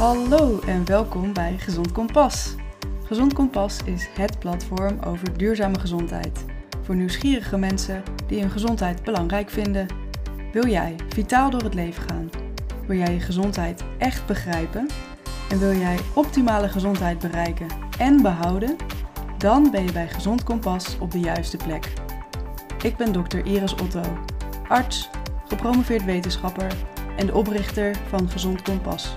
Hallo en welkom bij Gezond Kompas. Gezond Kompas is het platform over duurzame gezondheid. Voor nieuwsgierige mensen die hun gezondheid belangrijk vinden. Wil jij vitaal door het leven gaan? Wil jij je gezondheid echt begrijpen? En wil jij optimale gezondheid bereiken en behouden? Dan ben je bij Gezond Kompas op de juiste plek. Ik ben dokter Iris Otto, arts, gepromoveerd wetenschapper en de oprichter van Gezond Kompas.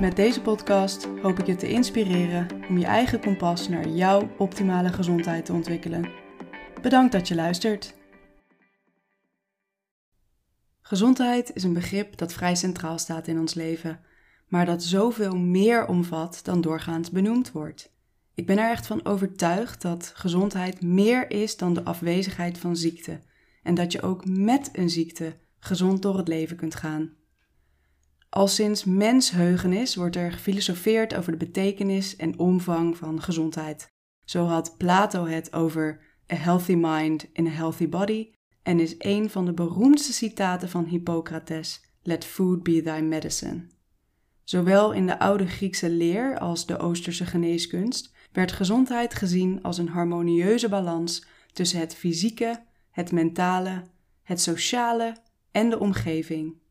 Met deze podcast hoop ik je te inspireren om je eigen kompas naar jouw optimale gezondheid te ontwikkelen. Bedankt dat je luistert. Gezondheid is een begrip dat vrij centraal staat in ons leven, maar dat zoveel meer omvat dan doorgaans benoemd wordt. Ik ben er echt van overtuigd dat gezondheid meer is dan de afwezigheid van ziekte en dat je ook met een ziekte gezond door het leven kunt gaan. Al sinds mensheugenis wordt er gefilosofeerd over de betekenis en omvang van gezondheid. Zo had Plato het over a healthy mind in a healthy body en is een van de beroemdste citaten van Hippocrates: Let food be thy medicine. Zowel in de oude Griekse leer als de Oosterse geneeskunst werd gezondheid gezien als een harmonieuze balans tussen het fysieke, het mentale, het sociale en de omgeving.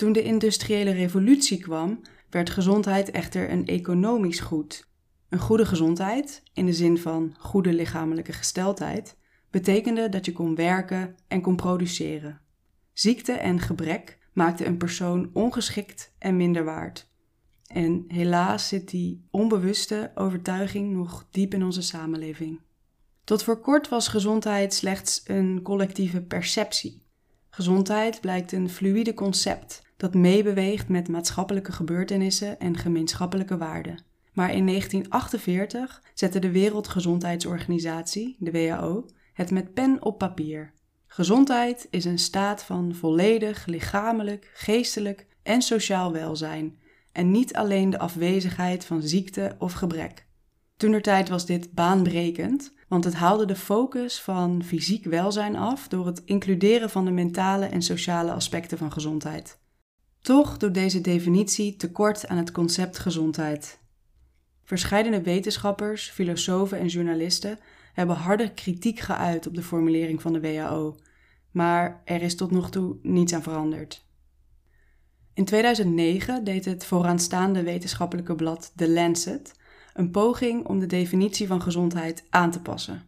Toen de industriële revolutie kwam, werd gezondheid echter een economisch goed. Een goede gezondheid, in de zin van goede lichamelijke gesteldheid, betekende dat je kon werken en kon produceren. Ziekte en gebrek maakten een persoon ongeschikt en minder waard. En helaas zit die onbewuste overtuiging nog diep in onze samenleving. Tot voor kort was gezondheid slechts een collectieve perceptie. Gezondheid blijkt een fluïde concept dat meebeweegt met maatschappelijke gebeurtenissen en gemeenschappelijke waarden. Maar in 1948 zette de Wereldgezondheidsorganisatie, de WHO, het met pen op papier. Gezondheid is een staat van volledig lichamelijk, geestelijk en sociaal welzijn en niet alleen de afwezigheid van ziekte of gebrek. Toenertijd was dit baanbrekend, want het haalde de focus van fysiek welzijn af door het includeren van de mentale en sociale aspecten van gezondheid. Toch doet deze definitie tekort aan het concept gezondheid. Verscheidene wetenschappers, filosofen en journalisten hebben harde kritiek geuit op de formulering van de WHO, maar er is tot nog toe niets aan veranderd. In 2009 deed het vooraanstaande wetenschappelijke blad The Lancet een poging om de definitie van gezondheid aan te passen.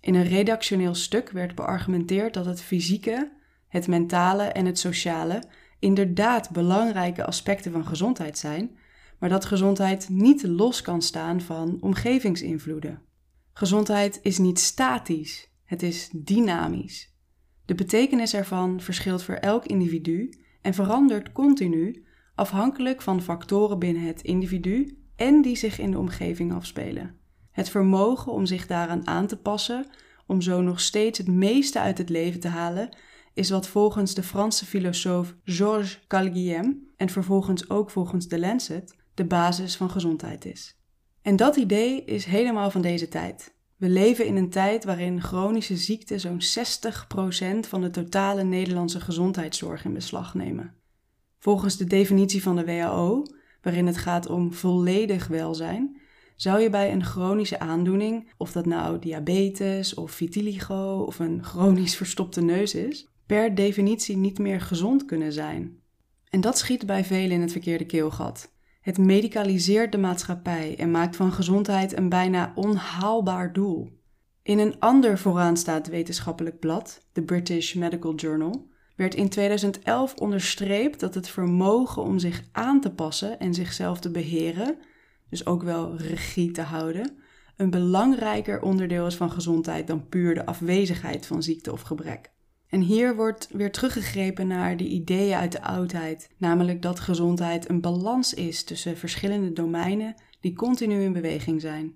In een redactioneel stuk werd beargumenteerd dat het fysieke, het mentale en het sociale inderdaad belangrijke aspecten van gezondheid zijn, maar dat gezondheid niet los kan staan van omgevingsinvloeden. Gezondheid is niet statisch, het is dynamisch. De betekenis ervan verschilt voor elk individu en verandert continu afhankelijk van factoren binnen het individu en die zich in de omgeving afspelen. Het vermogen om zich daaraan aan te passen, om zo nog steeds het meeste uit het leven te halen, is wat volgens de Franse filosoof Georges Calguiem en vervolgens ook volgens de Lancet de basis van gezondheid is. En dat idee is helemaal van deze tijd. We leven in een tijd waarin chronische ziekten zo'n 60% van de totale Nederlandse gezondheidszorg in beslag nemen. Volgens de definitie van de WHO, waarin het gaat om volledig welzijn, zou je bij een chronische aandoening, of dat nou diabetes of vitiligo of een chronisch verstopte neus is, per definitie niet meer gezond kunnen zijn. En dat schiet bij velen in het verkeerde keelgat. Het medicaliseert de maatschappij en maakt van gezondheid een bijna onhaalbaar doel. In een ander vooraanstaand wetenschappelijk blad, de British Medical Journal, werd in 2011 onderstreept dat het vermogen om zich aan te passen en zichzelf te beheren, dus ook wel regie te houden, een belangrijker onderdeel is van gezondheid dan puur de afwezigheid van ziekte of gebrek. En hier wordt weer teruggegrepen naar de ideeën uit de oudheid, namelijk dat gezondheid een balans is tussen verschillende domeinen die continu in beweging zijn.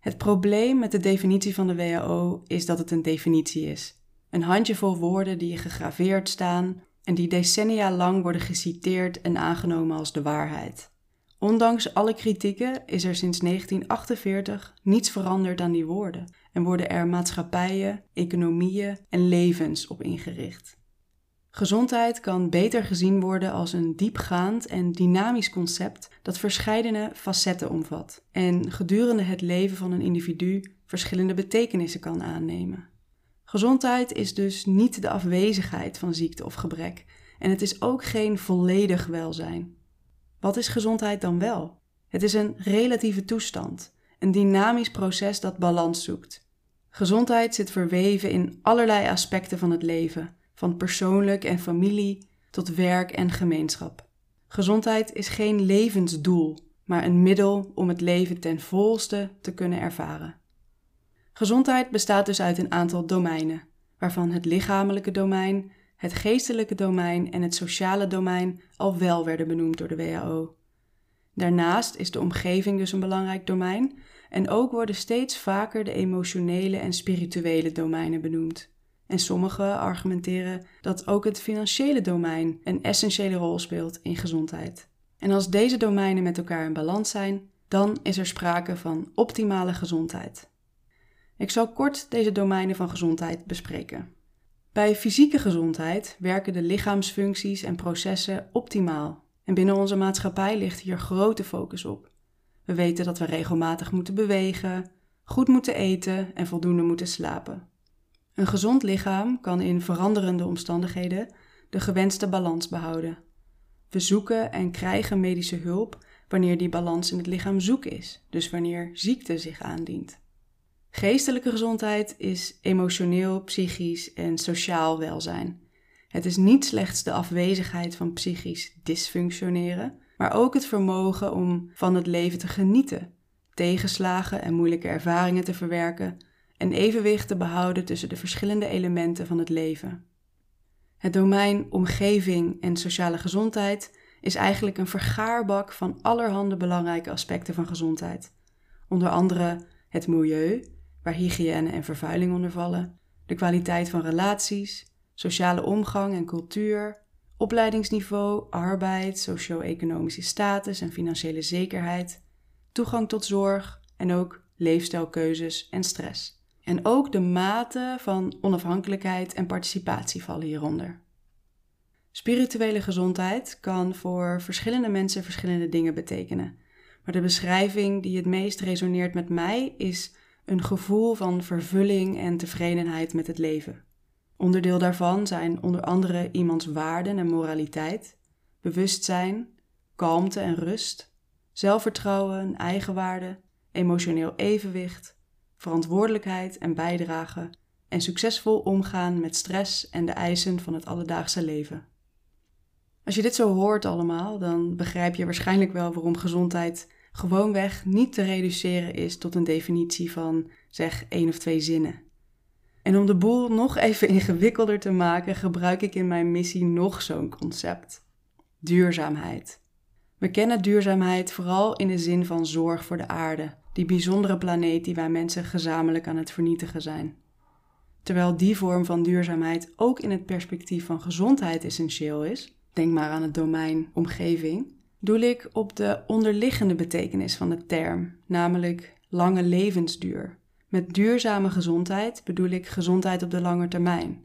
Het probleem met de definitie van de WHO is dat het een definitie is. Een handjevol woorden die gegraveerd staan en die decennia lang worden geciteerd en aangenomen als de waarheid. Ondanks alle kritieken is er sinds 1948 niets veranderd aan die woorden en worden er maatschappijen, economieën en levens op ingericht. Gezondheid kan beter gezien worden als een diepgaand en dynamisch concept dat verscheidene facetten omvat en gedurende het leven van een individu verschillende betekenissen kan aannemen. Gezondheid is dus niet de afwezigheid van ziekte of gebrek en het is ook geen volledig welzijn. Wat is gezondheid dan wel? Het is een relatieve toestand, een dynamisch proces dat balans zoekt. Gezondheid zit verweven in allerlei aspecten van het leven van persoonlijk en familie tot werk en gemeenschap. Gezondheid is geen levensdoel, maar een middel om het leven ten volste te kunnen ervaren. Gezondheid bestaat dus uit een aantal domeinen, waarvan het lichamelijke domein, het geestelijke domein en het sociale domein al wel werden benoemd door de WHO. Daarnaast is de omgeving dus een belangrijk domein en ook worden steeds vaker de emotionele en spirituele domeinen benoemd. En sommigen argumenteren dat ook het financiële domein een essentiële rol speelt in gezondheid. En als deze domeinen met elkaar in balans zijn, dan is er sprake van optimale gezondheid. Ik zal kort deze domeinen van gezondheid bespreken. Bij fysieke gezondheid werken de lichaamsfuncties en processen optimaal. En binnen onze maatschappij ligt hier grote focus op. We weten dat we regelmatig moeten bewegen, goed moeten eten en voldoende moeten slapen. Een gezond lichaam kan in veranderende omstandigheden de gewenste balans behouden. We zoeken en krijgen medische hulp wanneer die balans in het lichaam zoek is, dus wanneer ziekte zich aandient. Geestelijke gezondheid is emotioneel, psychisch en sociaal welzijn. Het is niet slechts de afwezigheid van psychisch dysfunctioneren, maar ook het vermogen om van het leven te genieten, tegenslagen en moeilijke ervaringen te verwerken en evenwicht te behouden tussen de verschillende elementen van het leven. Het domein omgeving en sociale gezondheid is eigenlijk een vergaarbak van allerhande belangrijke aspecten van gezondheid. Onder andere het milieu, waar hygiëne en vervuiling onder vallen, de kwaliteit van relaties, sociale omgang en cultuur, opleidingsniveau, arbeid, socio-economische status en financiële zekerheid, toegang tot zorg en ook leefstijlkeuzes en stress. En ook de mate van onafhankelijkheid en participatie vallen hieronder. Spirituele gezondheid kan voor verschillende mensen verschillende dingen betekenen. Maar de beschrijving die het meest resoneert met mij is een gevoel van vervulling en tevredenheid met het leven. Onderdeel daarvan zijn onder andere iemands waarden en moraliteit, bewustzijn, kalmte en rust, zelfvertrouwen, eigenwaarde, emotioneel evenwicht, verantwoordelijkheid en bijdrage en succesvol omgaan met stress en de eisen van het alledaagse leven. Als je dit zo hoort allemaal, dan begrijp je waarschijnlijk wel waarom gezondheid gewoonweg niet te reduceren is tot een definitie van zeg één of twee zinnen. En om de boel nog even ingewikkelder te maken, gebruik ik in mijn missie nog zo'n concept: duurzaamheid. We kennen duurzaamheid vooral in de zin van zorg voor de aarde, die bijzondere planeet die wij mensen gezamenlijk aan het vernietigen zijn. Terwijl die vorm van duurzaamheid ook in het perspectief van gezondheid essentieel is, denk maar aan het domein omgeving, doel ik op de onderliggende betekenis van de term, namelijk lange levensduur. Met duurzame gezondheid bedoel ik gezondheid op de lange termijn.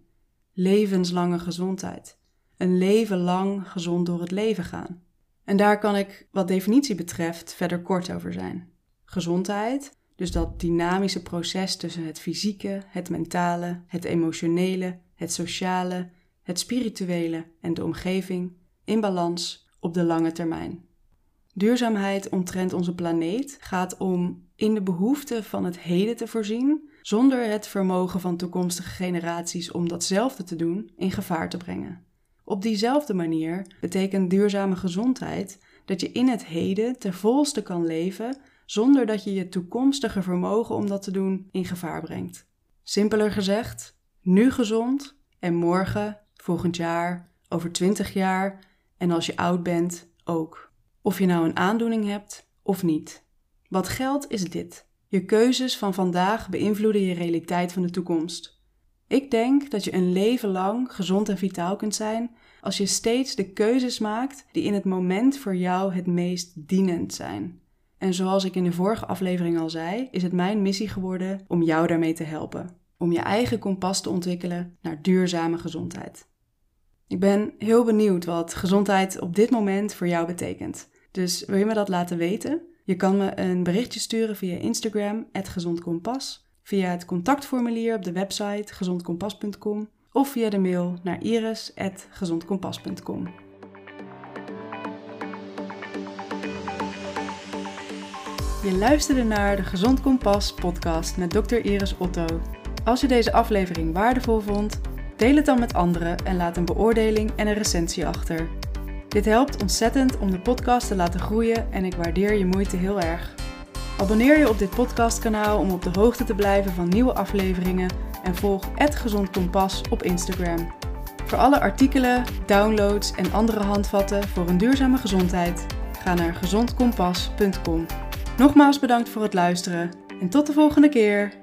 Levenslange gezondheid. Een leven lang gezond door het leven gaan. En daar kan ik, wat definitie betreft, verder kort over zijn. Gezondheid, dus dat dynamische proces tussen het fysieke, het mentale, het emotionele, het sociale, het spirituele en de omgeving in balans op de lange termijn. Duurzaamheid omtrent onze planeet gaat om in de behoeften van het heden te voorzien, zonder het vermogen van toekomstige generaties om datzelfde te doen in gevaar te brengen. Op diezelfde manier betekent duurzame gezondheid dat je in het heden ter volste kan leven zonder dat je je toekomstige vermogen om dat te doen in gevaar brengt. Simpeler gezegd, nu gezond en morgen, volgend jaar, over twintig jaar en als je oud bent ook. Of je nou een aandoening hebt of niet. Wat geldt is dit. Je keuzes van vandaag beïnvloeden je realiteit van de toekomst. Ik denk dat je een leven lang gezond en vitaal kunt zijn als je steeds de keuzes maakt die in het moment voor jou het meest dienend zijn. En zoals ik in de vorige aflevering al zei, is het mijn missie geworden om jou daarmee te helpen. Om je eigen kompas te ontwikkelen naar duurzame gezondheid. Ik ben heel benieuwd wat gezondheid op dit moment voor jou betekent. Dus wil je me dat laten weten? Je kan me een berichtje sturen via Instagram, gezondkompas, via het contactformulier op de website gezondkompas.com of via de mail naar iris.gezondkompas.com. Je luisterde naar de Gezond Kompas podcast met Dr. Iris Otto. Als je deze aflevering waardevol vond, deel het dan met anderen en laat een beoordeling en een recensie achter. Dit helpt ontzettend om de podcast te laten groeien en ik waardeer je moeite heel erg. Abonneer je op dit podcastkanaal om op de hoogte te blijven van nieuwe afleveringen en volg het Gezond Kompas op Instagram. Voor alle artikelen, downloads en andere handvatten voor een duurzame gezondheid, ga naar gezondkompas.com. Nogmaals bedankt voor het luisteren en tot de volgende keer.